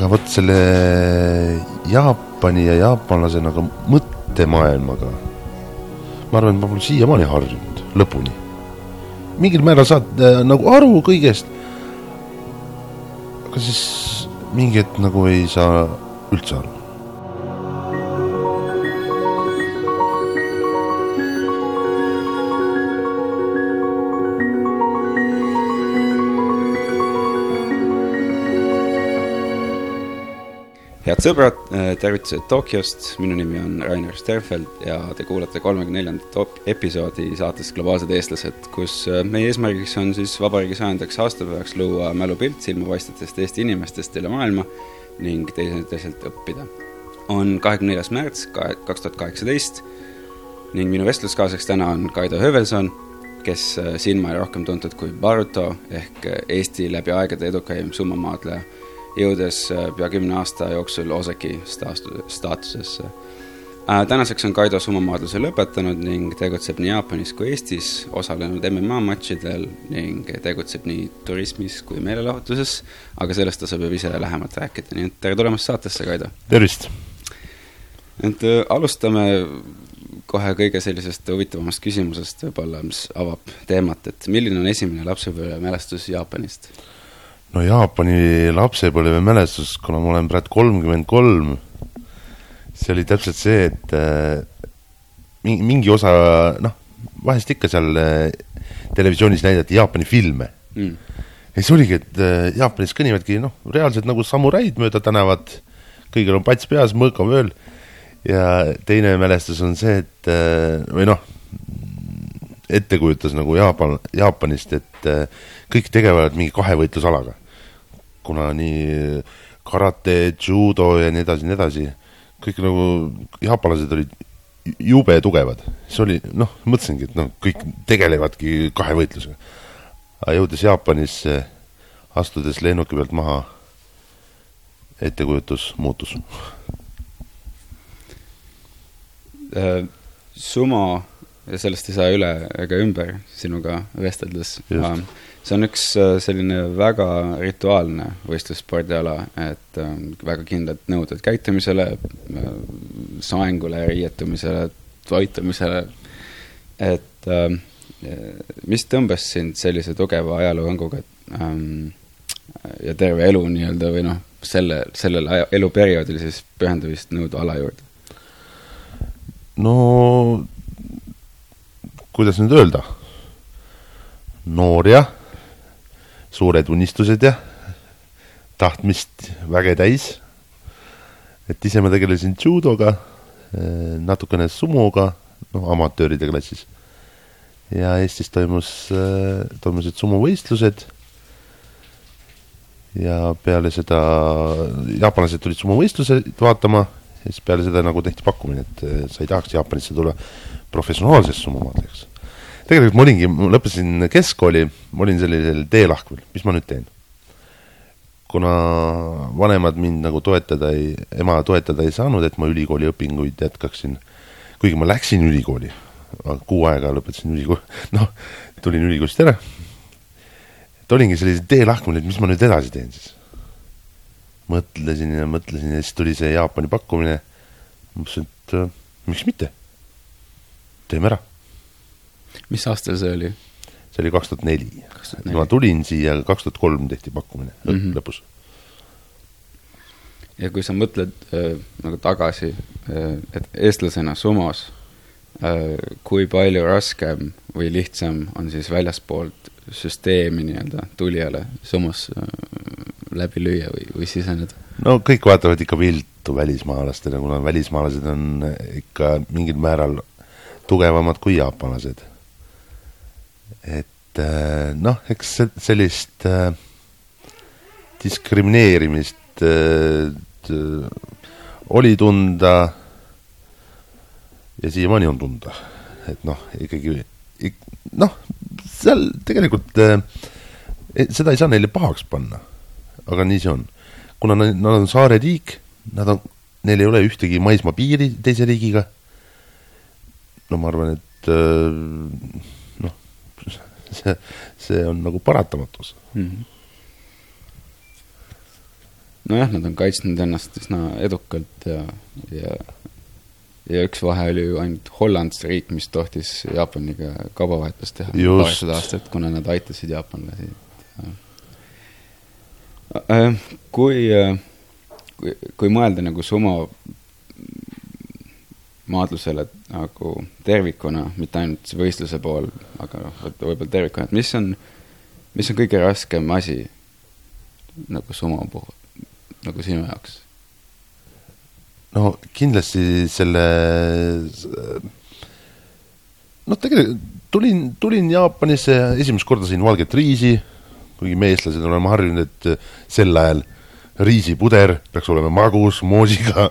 aga vot selle Jaapani ja jaapanlase nagu mõttemaailmaga, ma arvan, et ma pole siiamaani harjunud lõpuni. mingil määral saad äh, nagu aru kõigest, aga siis mingi hetk nagu ei saa üldse aru head sõbrad, äh, tervitused Tokyost, minu nimi on Rainer Sterfeld ja te kuulate kolmekümne neljandat episoodi saatest Globaalsed eestlased, kus äh, meie eesmärgiks on siis vabariigi sajandaks aastapäevaks luua mälupilt silmapaistvatest Eesti inimestest üle maailma ning teiseteiselt õppida. on kahekümne neljas märts kaks tuhat kaheksateist ning minu vestluskaaslaseks täna on Kaido Hövelson, kes äh, siinmaal rohkem tuntud kui Baruto ehk Eesti läbi aegade edukaim summamaadleja jõudes äh, pea kümne aasta jooksul Osaki staatusesse. Äh, tänaseks on Kaido summamaadluse lõpetanud ning tegutseb nii Jaapanis kui Eestis, osalenud MMA matšidel ning tegutseb nii turismis kui meelelahutuses, aga sellest ta saab juba ise lähemalt rääkida, nii et tere tulemast saatesse, Kaido! tervist! et äh, alustame kohe kõige sellisest huvitavamast küsimusest võib-olla, mis avab teemat, et milline on esimene lapsepõlvemälestus Jaapanist? No Jaapani lapsepõlvemälestus, kuna ma olen praegu kolmkümmend kolm, see oli täpselt see, et äh, mingi, osa, noh, vahest ikka seal äh, televisioonis näidati Jaapani filme. Mm.. ja siis oligi, et äh, Jaapanis kõnnivadki noh, reaalselt nagu samuraid mööda tänavat, kõigil on pats peas, mõõka vööl. Ja teine mälestus on see, et äh, või noh, ettekujutus nagu Jaapan, Jaapanist, et äh, kõik tegelevad mingi kahevõitlusalaga kuna nii karate, judo ja nii edasi, nii edasi, kõik nagu jaapanlased olid jube tugevad, see oli noh, mõtlesingi, et noh, kõik tegelevadki kahevõitlusega. aga jõudes Jaapanisse, astudes lennuki pealt maha, ettekujutus muutus äh,. Sumo, sellest ei saa üle ega ümber sinuga vesteldes see on üks äh, selline väga rituaalne võistlusspordiala, et ähm, väga kindlad nõuded käitumisele, äh, soengule, riietumisele, toitumisele. et ähm, mis tõmbas sind sellise tugeva ajaloohõnguga ähm, ja terve elu nii-öelda või noh, selle, sellel eluperioodil siis pühendumist nõudva ala juurde? no kuidas nüüd öelda, noor jah suured unistused ja tahtmist väge täis. et ise ma tegelesin judoga, eh, natukene sumoga, noh, amatööride klassis. ja Eestis toimus, eh, toimusid sumuvõistlused. ja peale seda, jaapanlased tulid sumuvõistlused vaatama ja siis peale seda nagu tehti pakkumine, et eh, sa ei tahaks Jaapanisse tulla professionaalseks sumomaadlejaks tegelikult ma olingi, ma lõpetasin keskkooli, ma olin sellisel teelahkmel, mis ma nüüd teen? kuna vanemad mind nagu toetada ei, ema toetada ei saanud, et ma ülikooli õpinguid jätkaksin, kuigi ma läksin ülikooli, kuu aega lõpetasin ülikooli, noh, tulin ülikoolist ära, et olingi sellisel teelahkmel, et mis ma nüüd edasi teen siis. mõtlesin ja mõtlesin ja siis tuli see Jaapani pakkumine, mõtlesin, et äh, miks mitte, teeme ära mis aastal see oli? see oli kaks tuhat neli. ma tulin siia, kaks tuhat kolm tehti pakkumine mm -hmm. lõpus. ja kui sa mõtled äh, nagu tagasi äh,, et eestlasena sumos äh,, kui palju raskem või lihtsam on siis väljaspoolt süsteemi nii-öelda tulijale sumos äh, läbi lüüa või, või siseneda? no kõik vaatavad ikka viltu välismaalastele, kuna välismaalased on ikka mingil määral tugevamad kui jaapanlased et äh, noh, eks sellist äh, diskrimineerimist äh, oli tunda ja siiamaani on tunda, et noh, ikkagi ik, noh, seal tegelikult seda ei saa neile pahaks panna, aga nii see on. kuna nad on saareriik, nad on, neil ei ole ühtegi maismaapiiri teise riigiga, no ma arvan, et äh, see, see on nagu paratamatus mm. -hmm. nojah, nad on kaitsnud ennast üsna edukalt ja, ja ja üks vahe oli ju ainult Holland, see riik, mis tohtis Jaapaniga kaubavahetust teha paarsada aastat, kuna nad aitasid jaapanlasi. Äh, kui, äh, kui, kui mõelda nagu sumo maadlusele nagu tervikuna, mitte ainult võistluse pool, aga noh, võib-olla tervikuna, et mis on, mis on kõige raskem asi nagu sumo puhul, nagu sinu jaoks? no kindlasti selle, noh, tegelikult tulin, tulin Jaapanisse esimest korda siin valget riisi, kuigi me, eestlased, oleme harjunud, et sel ajal riisipuder peaks olema magus, moosiga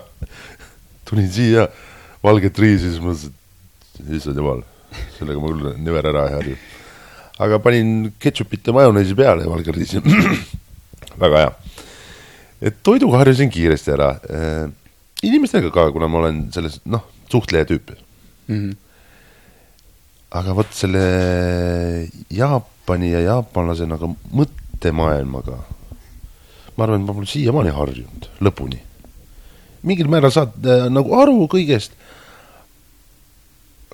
tulin siia, valget riisi, siis mõtlesin, et issand jumal, sellega ma küll never ära ei harju. aga panin ketšupit ja majoneesi peale ja valge riisi väga hea. et toiduga harjusin kiiresti ära inimestega ka, kuna ma olen selles, noh, suhtleja tüüp mm. -hmm. aga vot selle Jaapani ja jaapanlase nagu mõttemaailmaga, ma arvan, et ma pole siiamaani harjunud lõpuni. mingil määral saad äh, nagu aru kõigest,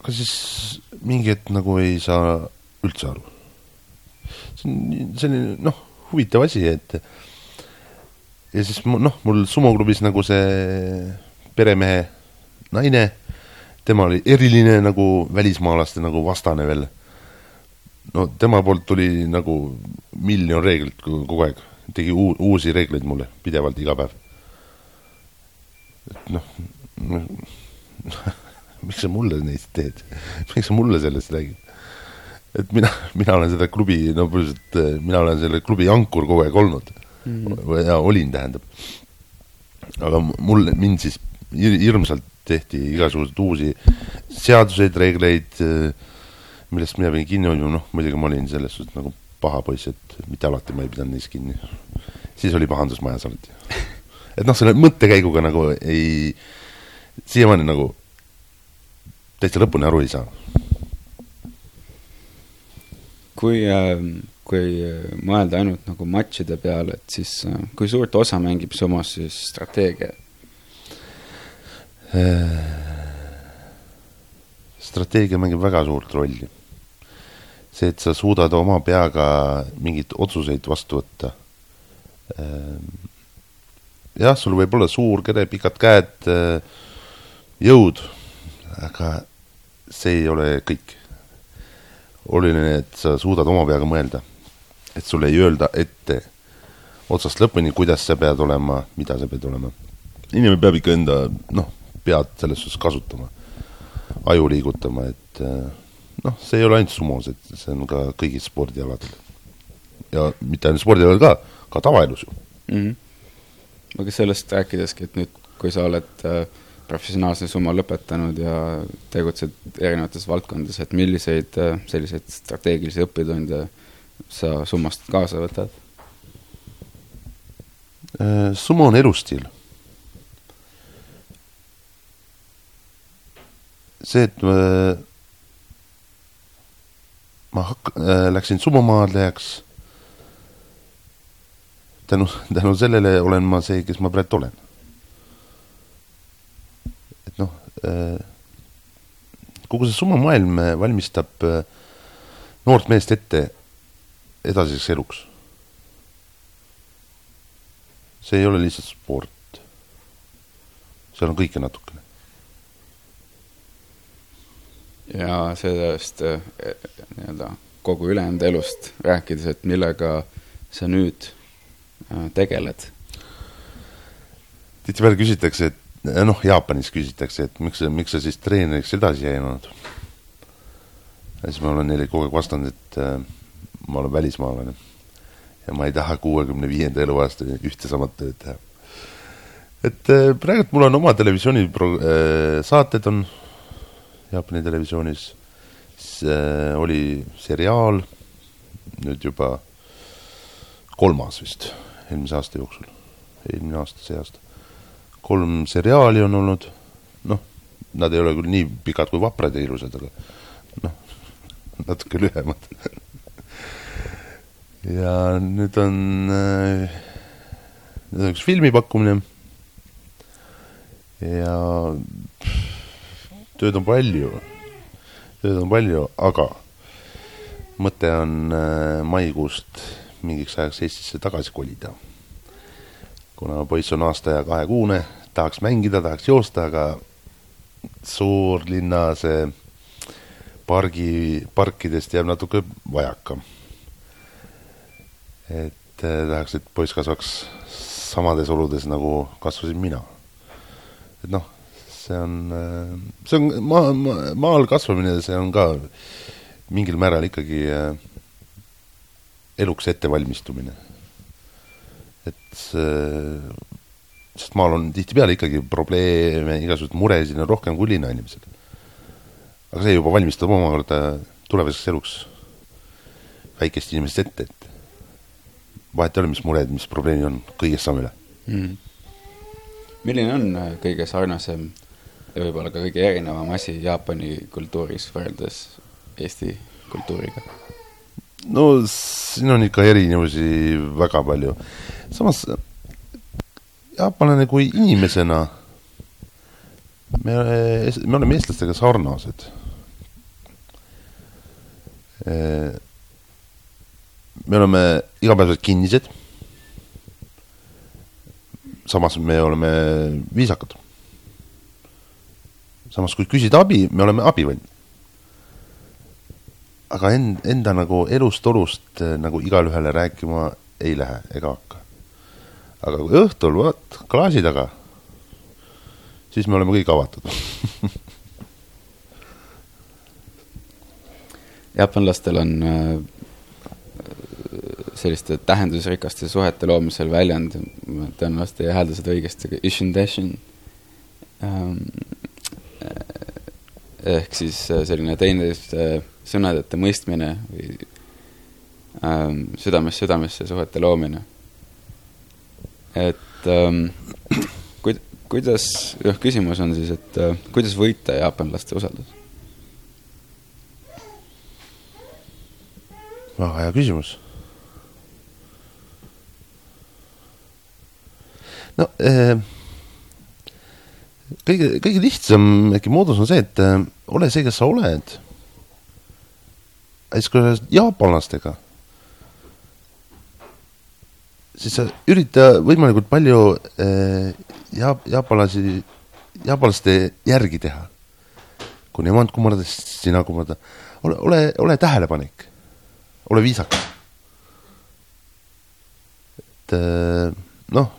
aga siis mingi hetk nagu ei saa üldse aru. see on selline, noh, huvitav asi, et ja siis noh, mul sumoklubis nagu see peremehe naine, tema oli eriline nagu välismaalaste nagu vastane veel. no tema poolt tuli nagu miljon reeglit kogu aeg, tegi uusi reegleid mulle pidevalt iga päev. et noh no, miks sa mulle neist teed, miks sa mulle sellest räägid? et mina, mina olen seda klubi, no põhiliselt mina olen selle klubi ankur kogu aeg olnud mm. ja olin, tähendab. aga mul, mind siis hirmsalt tehti igasuguseid uusi seaduseid, reegleid, millest mina pidin kinni hoidma, noh muidugi ma olin selles suhtes nagu paha poiss, et mitte alati ma ei pidanud neist kinni. siis oli pahandus majas alati. et noh, selle mõttekäiguga nagu ei, siiamaani nagu täitsa lõpuni aru ei saa. kui äh kui äh, mõelda ainult nagu matšide peale, et siis äh, kui suurt osa mängib sumos siis strateegia? strateegia mängib väga suurt rolli. see, et sa suudad oma peaga mingeid otsuseid vastu võtta. Ähm, jah, sul võib olla suur kere, pikad käed, äh, jõud, aga see ei ole kõik. oluline, et sa suudad oma peaga mõelda et sulle ei öelda ette otsast lõpuni, kuidas sa pead olema, mida sa pead olema. inimene peab ikka enda, noh, pead selles suhtes kasutama, aju liigutama, et eh, noh, see ei ole ainult sumos, et see on ka kõigil spordialadel. ja mitte ainult spordialadel ka, ka tavaelus ju mm. -hmm. aga sellest rääkideski, et nüüd, kui sa oled äh, professionaalse summa lõpetanud ja tegutsed erinevates valdkondades, et milliseid äh, selliseid strateegilisi õppetunde sa summast kaasa võtad? Äh, summa on elustiil. see, et ma, äh, ma hak-, äh, läksin summamaalejaks, tänu, tänu sellele olen ma see, kes ma praegu olen. et noh, kogu see summamaailm valmistab noort meest ette edasiseks eluks. see ei ole lihtsalt sport. seal on kõike natukene. ja sellest nii-öelda kogu ülejäänud elust rääkides, et millega sa nüüd tegeled? tihtipeale küsitakse, et noh, Jaapanis küsitakse, et miks, miks sa siis treeneriks edasi ei jäänud. ja siis ma olen neile kogu aeg vastanud, et ma olen välismaalane ja ma ei taha kuuekümne viienda eluaastani ühte samat tööd teha. et äh, praegult mul on oma televisiooni pro-, äh, saated on Jaapani televisioonis, siis äh, oli seriaal, nüüd juba kolmas vist, eelmise aasta jooksul, eelmine aasta, see aasta. Kolm seriaali on olnud, noh, nad ei ole küll nii pikad kui Vaprad ja ilusad, aga noh, natuke lühemad. Ja nüüd on, äh, nüüd on üks filmi pakkumine ja tööd on palju, tööd on palju, aga mõte on äh, maikuust mingiks ajaks Eestisse tagasi kolida. Kuna poiss on aasta ja kahekuune, tahaks mängida, tahaks joosta, aga suurlinna see pargi, parkidest jääb natuke vajaka. et äh, tahaks, et poiss kasvaks samades oludes, nagu kasvasin mina. et noh, see on, äh, see on maa, maa, maal kasvamine, see on ka mingil määral ikkagi äh, eluks ettevalmistumine. Et sest maal on tihtipeale ikkagi probleeme, igasuguseid muresid on rohkem kui linnainimesel. aga see juba valmistab omakorda tulevaseks eluks väikest inimest ette, et vahet ei ole, mis mured, mis probleemid on, kõigest saame üle mm.. milline on äh, kõige sarnasem ja võib-olla ka kõige erinevam asi Jaapani kultuuris võrreldes Eesti kultuuriga? No siin on ikka erinevusi väga palju. samas jaapanlane kui inimesena, me, me oleme eestlastega sarnased. me oleme igapäevaselt kinnised. samas me oleme viisakad. samas, kui küsida abi, me oleme abivalmid aga end, enda nagu elust-olust nagu igalühele rääkima ei lähe ega hakka. aga kui õhtul vaat klaasi taga, siis me oleme kõik avatud jaapanlastel on äh, selliste tähendusrikaste suhete loomisel väljend, ma vast ei häälda seda õigesti, aga ishin deshin ähm,. ehk siis äh, selline teineteiste sõnadeta mõistmine või ähm, südamest südamesse suhete loomine. et ähm, kuid-, kuidas, jah, küsimus on siis, et äh, kuidas võita jaapanlaste usaldus? väga hea küsimus. no äh, kõige, kõige lihtsam äkki moodus on see, et äh, ole see, kes sa oled. Siis kui sa oled jaapanlastega, siis sa ürita võimalikult palju äh, jaap-, jaapanlasi, jaapanlaste järgi teha. kui nemad kummardavad, siis sina kummarda. ole, ole, ole tähelepanelik ole viisakas. et äh, noh,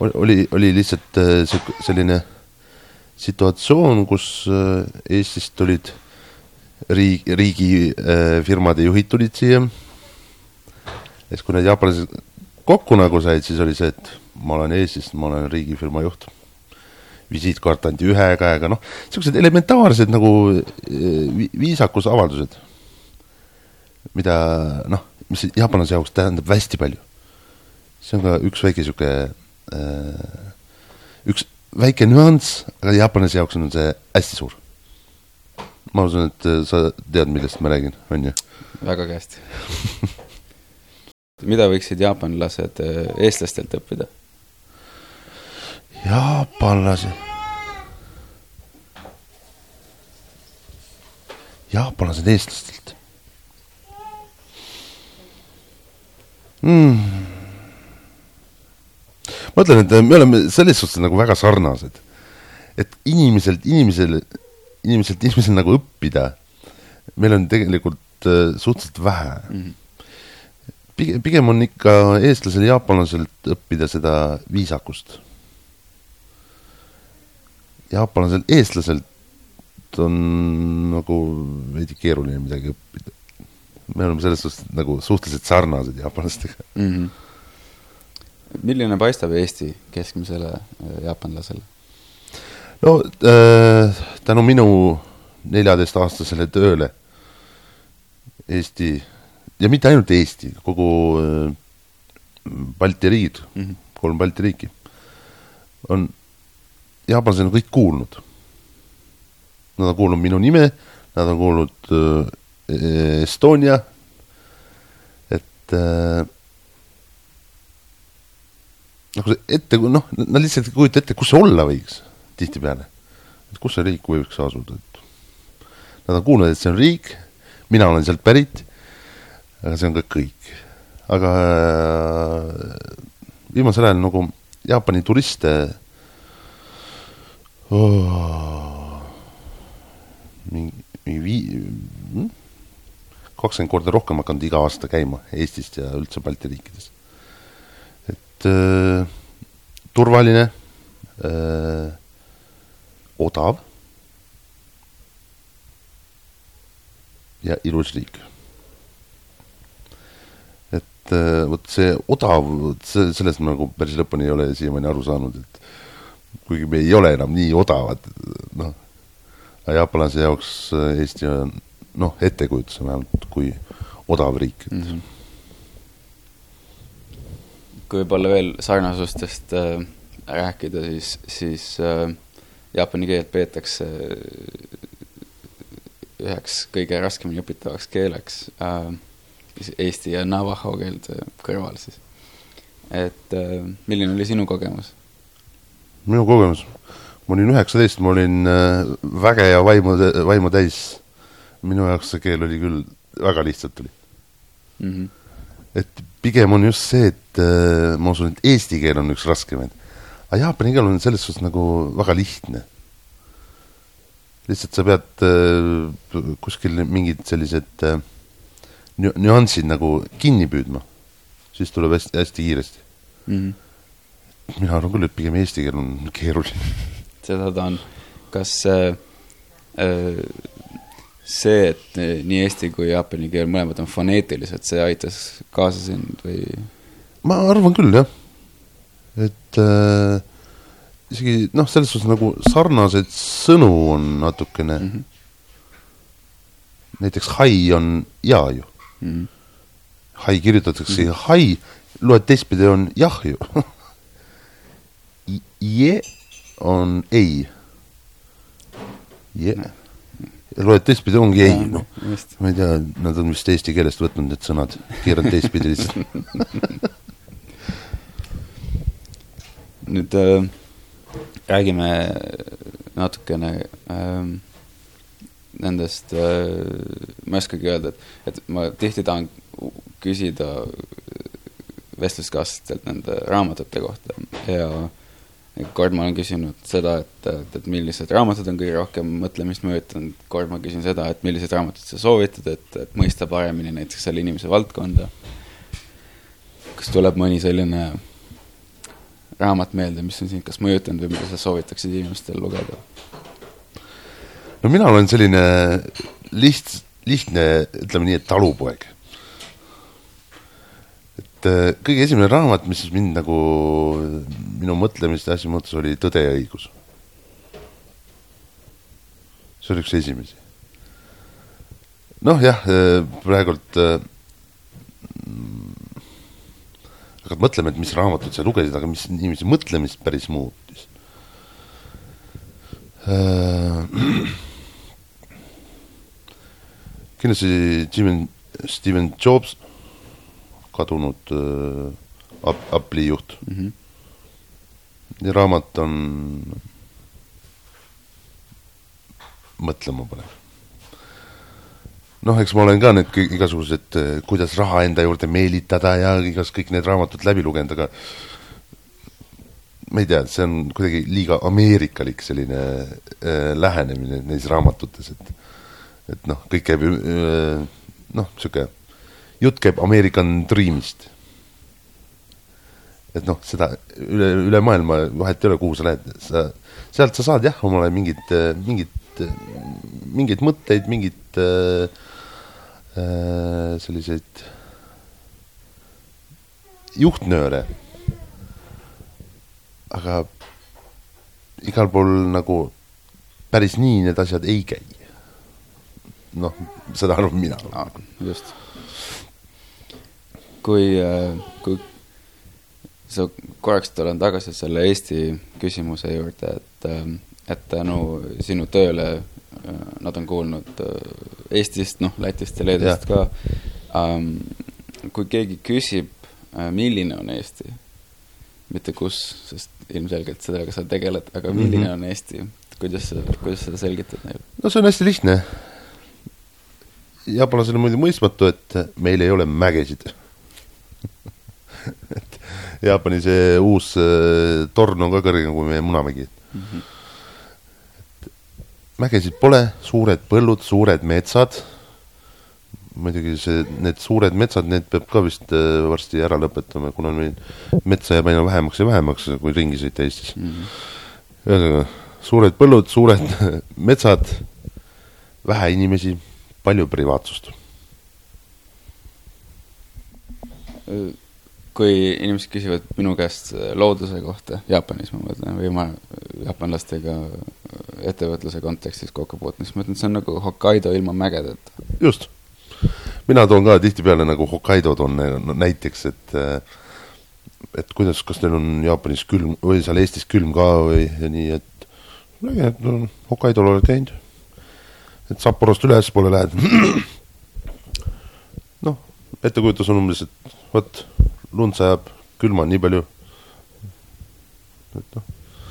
oli, oli lihtsalt äh, selline situatsioon, kus äh, Eestist tulid riigi, riigifirmade juhid tulid siia. ja siis, kui need jaapanlased kokku nagu said, siis oli see, et ma olen Eestist, ma olen riigifirma juht visiitkaart anti ühe käega, noh, niisugused elementaarsed nagu viisakusavaldused, mida noh, mis jaapanlase jaoks tähendab hästi palju. see on ka üks väike niisugune äh,, üks väike nüanss, aga jaapanlase jaoks on see hästi suur. Ma usun, et sa tead, millest ma räägin, on ju? vägagi hästi mida võiksid jaapanlased eestlastelt õppida? jaapanlasi. jaapanlased eestlastelt mm.. ma ütlen, et me oleme selles suhtes nagu väga sarnased. et inimeselt inimesele, inimeselt inimesel nagu õppida, meil on tegelikult äh, suhteliselt vähe mm. -hmm pigem, pigem on ikka eestlasel ja jaapanlaselt õppida seda viisakust jaapanlasel, eestlaselt on nagu veidi keeruline midagi õppida. me oleme selles suhtes nagu suhteliselt sarnased jaapanlastega mm. -hmm. milline paistab Eesti keskmisele äh, jaapanlasele? No äh, tänu minu neljateistaastasele tööle Eesti ja mitte ainult Eesti, kogu äh, Balti riigid mm, -hmm. kolm Balti riiki on jaapanlased on kõik kuulnud. Nad on kuulnud minu nime, nad on kuulnud äh, Estonia, et äh, nagu see ette, noh, nad lihtsalt ei kujuta ette, kus see olla võiks tihtipeale. et kus see riik võiks asuda, et nad on kuulnud, et see on riik, mina olen sealt pärit, aga see on ka kõik. aga äh, viimasel ajal nagu Jaapani turiste oh, mingi, mingi vii-, hmm? kakskümmend korda rohkem hakanud iga aasta käima Eestist ja üldse Balti riikides. et äh, turvaline äh,, odav ja ilus riik. et äh, vot see odav, see, sellest ma nagu päris lõpuni ei ole siiamaani aru saanud, et kuigi me ei ole enam nii odavad, noh, jaapanlase jaoks äh, Eesti on noh, ettekujutus vähemalt kui odav riik, et mm. -hmm. kui võib-olla veel sarnasustest äh, rääkida, siis, siis äh, jaapani keelt peetakse äh, üheks kõige raskemini õpitavaks keeleks äh, eesti ja navaho keelde kõrval siis. et äh, milline oli sinu kogemus? minu kogemus? ma olin üheksateist, ma olin äh, väge ja vaimu, vaimu täis minu jaoks see keel oli küll, väga lihtsalt tuli mm. -hmm. et pigem on just see, et äh, ma usun, et eesti keel on üks raskemaid. Aga jaapani keel on selles suhtes nagu väga lihtne. lihtsalt sa pead äh, kuskil mingid sellised äh, nüansid nagu kinni püüdma, siis tuleb hästi, hästi kiiresti mm. -hmm. mina arvan küll, et pigem eesti keel on keeruline seda ta on. kas äh, äh, see, et nii eesti kui jaapani keel mõlemad on foneetilised, see aitas kaasa sind või? ma arvan küll, jah. Et äh, isegi noh, selles suhtes nagu sarnaseid sõnu on natukene mm. -hmm. näiteks hai on ja ju mm. -hmm. hai kirjutatakse mm -hmm. hai, loed teistpidi on jah ju Je on ei. Je loed teistpidi, ongi ei, noh. ma ei tea, nad on vist eesti keelest võtnud need sõnad, keeranud teistpidi lihtsalt nüüd äh, räägime natukene äh, nendest äh,, ma ei oskagi öelda, et, et ma tihti tahan küsida vestluskaaslastelt nende raamatute kohta ja äh, kord ma olen küsinud seda, et, et, et millised raamatud on kõige rohkem mõtlemist mõjutanud, kord ma küsin seda, et millised raamatud sa soovitad, et, et mõista paremini näiteks selle inimese valdkonda. kas tuleb mõni selline raamat meelde, mis on sind kas mõjutanud või mida sa soovitaksid inimestel lugeda? no mina olen selline liht-, lihtne, ütleme nii, et talupoeg et äh, kõige esimene raamat, mis mind nagu, minu mõtlemist ja asju muutus, oli Tõde ja õigus. see oli üks esimesi. noh jah, äh, praegult äh, hakkad mõtlema, et mis raamatut sa lugesid, aga mis inimese mõtlemist päris muutis äh,. kindlasti Steven, Steven Jobs kadunud äh, Apple'i juht mm. -hmm. ja raamat on mõtlema panev. Noh, eks ma olen ka need igasugused, äh, kuidas raha enda juurde meelitada ja igas kõik need raamatud läbi lugenud, aga ma ei tea, see on kuidagi liiga ameerikalik selline äh, lähenemine neis raamatutes, et et noh, kõik käib äh, noh, niisugune jutt käib American Dreamist. et noh, seda üle, üle maailma vahet ei ole, kuhu sa lähed, sa, sealt sa saad jah, omale mingit, mingit, mingeid mõtteid, mingit äh, äh, selliseid juhtnööre. aga igal pool nagu päris nii need asjad ei käi. noh, seda arvan mina. just kui, äh, kui sa korraks tulen tagasi selle Eesti küsimuse juurde, et, äh, et tänu sinu tööle äh, nad on kuulnud Eestist, noh, Lätist ja Leedust ja. ka. kui keegi küsib, milline on Eesti, mitte kus, sest ilmselgelt sellega sa tegeled, aga milline mm -hmm. on Eesti, kuidas sa, kuidas sa selgitad neile? no see on hästi lihtne. jaapanlasele muidu mõistmatu, et meil ei ole mägesid et Jaapani see uus äh, torn on ka kõrgem kui meie Munamägi mm. -hmm. Mägesid pole, suured põllud, suured metsad muidugi see, need suured metsad, need peab ka vist äh, varsti ära lõpetama, kuna meil metsa jääb aina vähemaks ja vähemaks, kui ringi sõita Eestis mm. -hmm. ühesõnaga, suured põllud, suured metsad, vähe inimesi, palju privaatsust. Kui inimesed küsivad minu käest looduse kohta Jaapanis, ma mõtlen, või ma jaapanlastega ettevõtluse kontekstis kokku puutun, siis ma ütlen, et see on nagu Hokkaido ilma mägedeta. just mina toon ka tihtipeale nagu Hokkaido toon näiteks, et et kuidas, kas teil on Jaapanis külm või seal Eestis külm ka või ja nii, et nägin, et no, Hokkaidol oled käinud. et Sapporost ülespoole lähed. noh, ettekujutus on umbes, et vot, lund sajab, külma on nii palju. et noh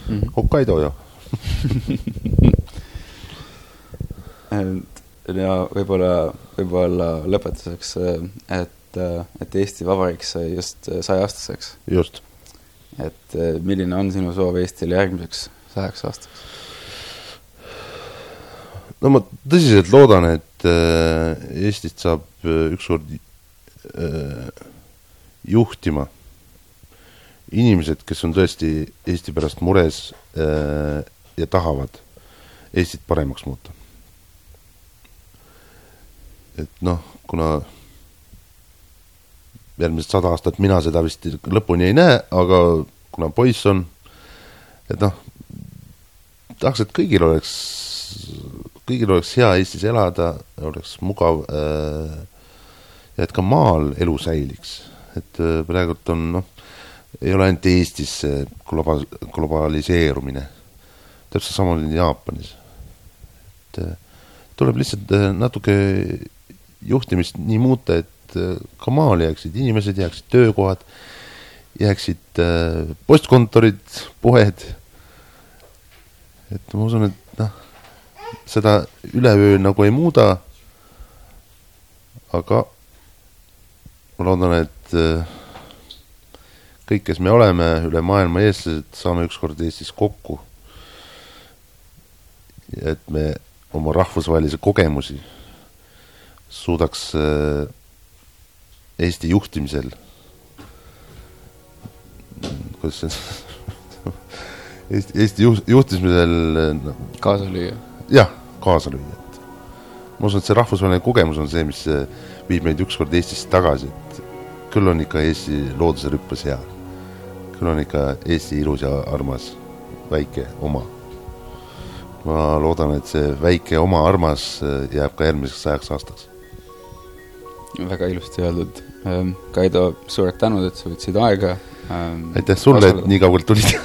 mm -hmm., Hokkaido ju ja võib-olla, võib-olla lõpetuseks, et, et Eesti Vabariik sai just saja-aastaseks. just. et milline on sinu soov Eestile järgmiseks sajaks aastaks? no ma tõsiselt loodan, et äh, Eestist saab äh, ükskord äh, juhtima inimesed, kes on tõesti Eesti pärast mures ja tahavad Eestit paremaks muuta et noh, kuna järgmised sada aastat mina seda vist lõpuni ei näe, aga kuna poiss on, et noh, tahaks, et kõigil oleks, kõigil oleks hea Eestis elada, oleks mugav äh, ja et ka maal elu säiliks. Et äh, praegult on noh, ei ole ainult Eestis see globa-, globaliseerumine, täpselt samamoodi Jaapanis. et äh, tuleb lihtsalt äh, natuke juhtimist nii muuta, et ka maal jääksid inimesed, jääksid töökohad, jääksid postkontorid, poed. et ma usun, et noh, seda üleöö nagu ei muuda. aga ma loodan, et äh, kõik, kes me oleme üle maailma eestlased, saame ükskord Eestis kokku. et me oma rahvusvahelisi kogemusi suudaks äh, Eesti juhtimisel, kuidas see Eesti, Eesti juht, juhtimisel no, kaasa lüüa. jah, kaasa lüüa, ma usun, et see rahvusvaheline kogemus on see, mis äh, viib meid ükskord Eestisse tagasi, et küll on ikka Eesti looduse rüppes hea. küll on ikka Eesti ilus ja armas väike oma. ma loodan, et see väike oma armas äh, jääb ka järgmiseks sajaks aastaks väga ilusti öeldud. Ähm, Kaido, suured tänud, et sa võtsid aega. Ähm, aitäh sulle, et nii kaugelt tulid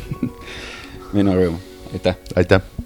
minu rõõm, aitäh. aitäh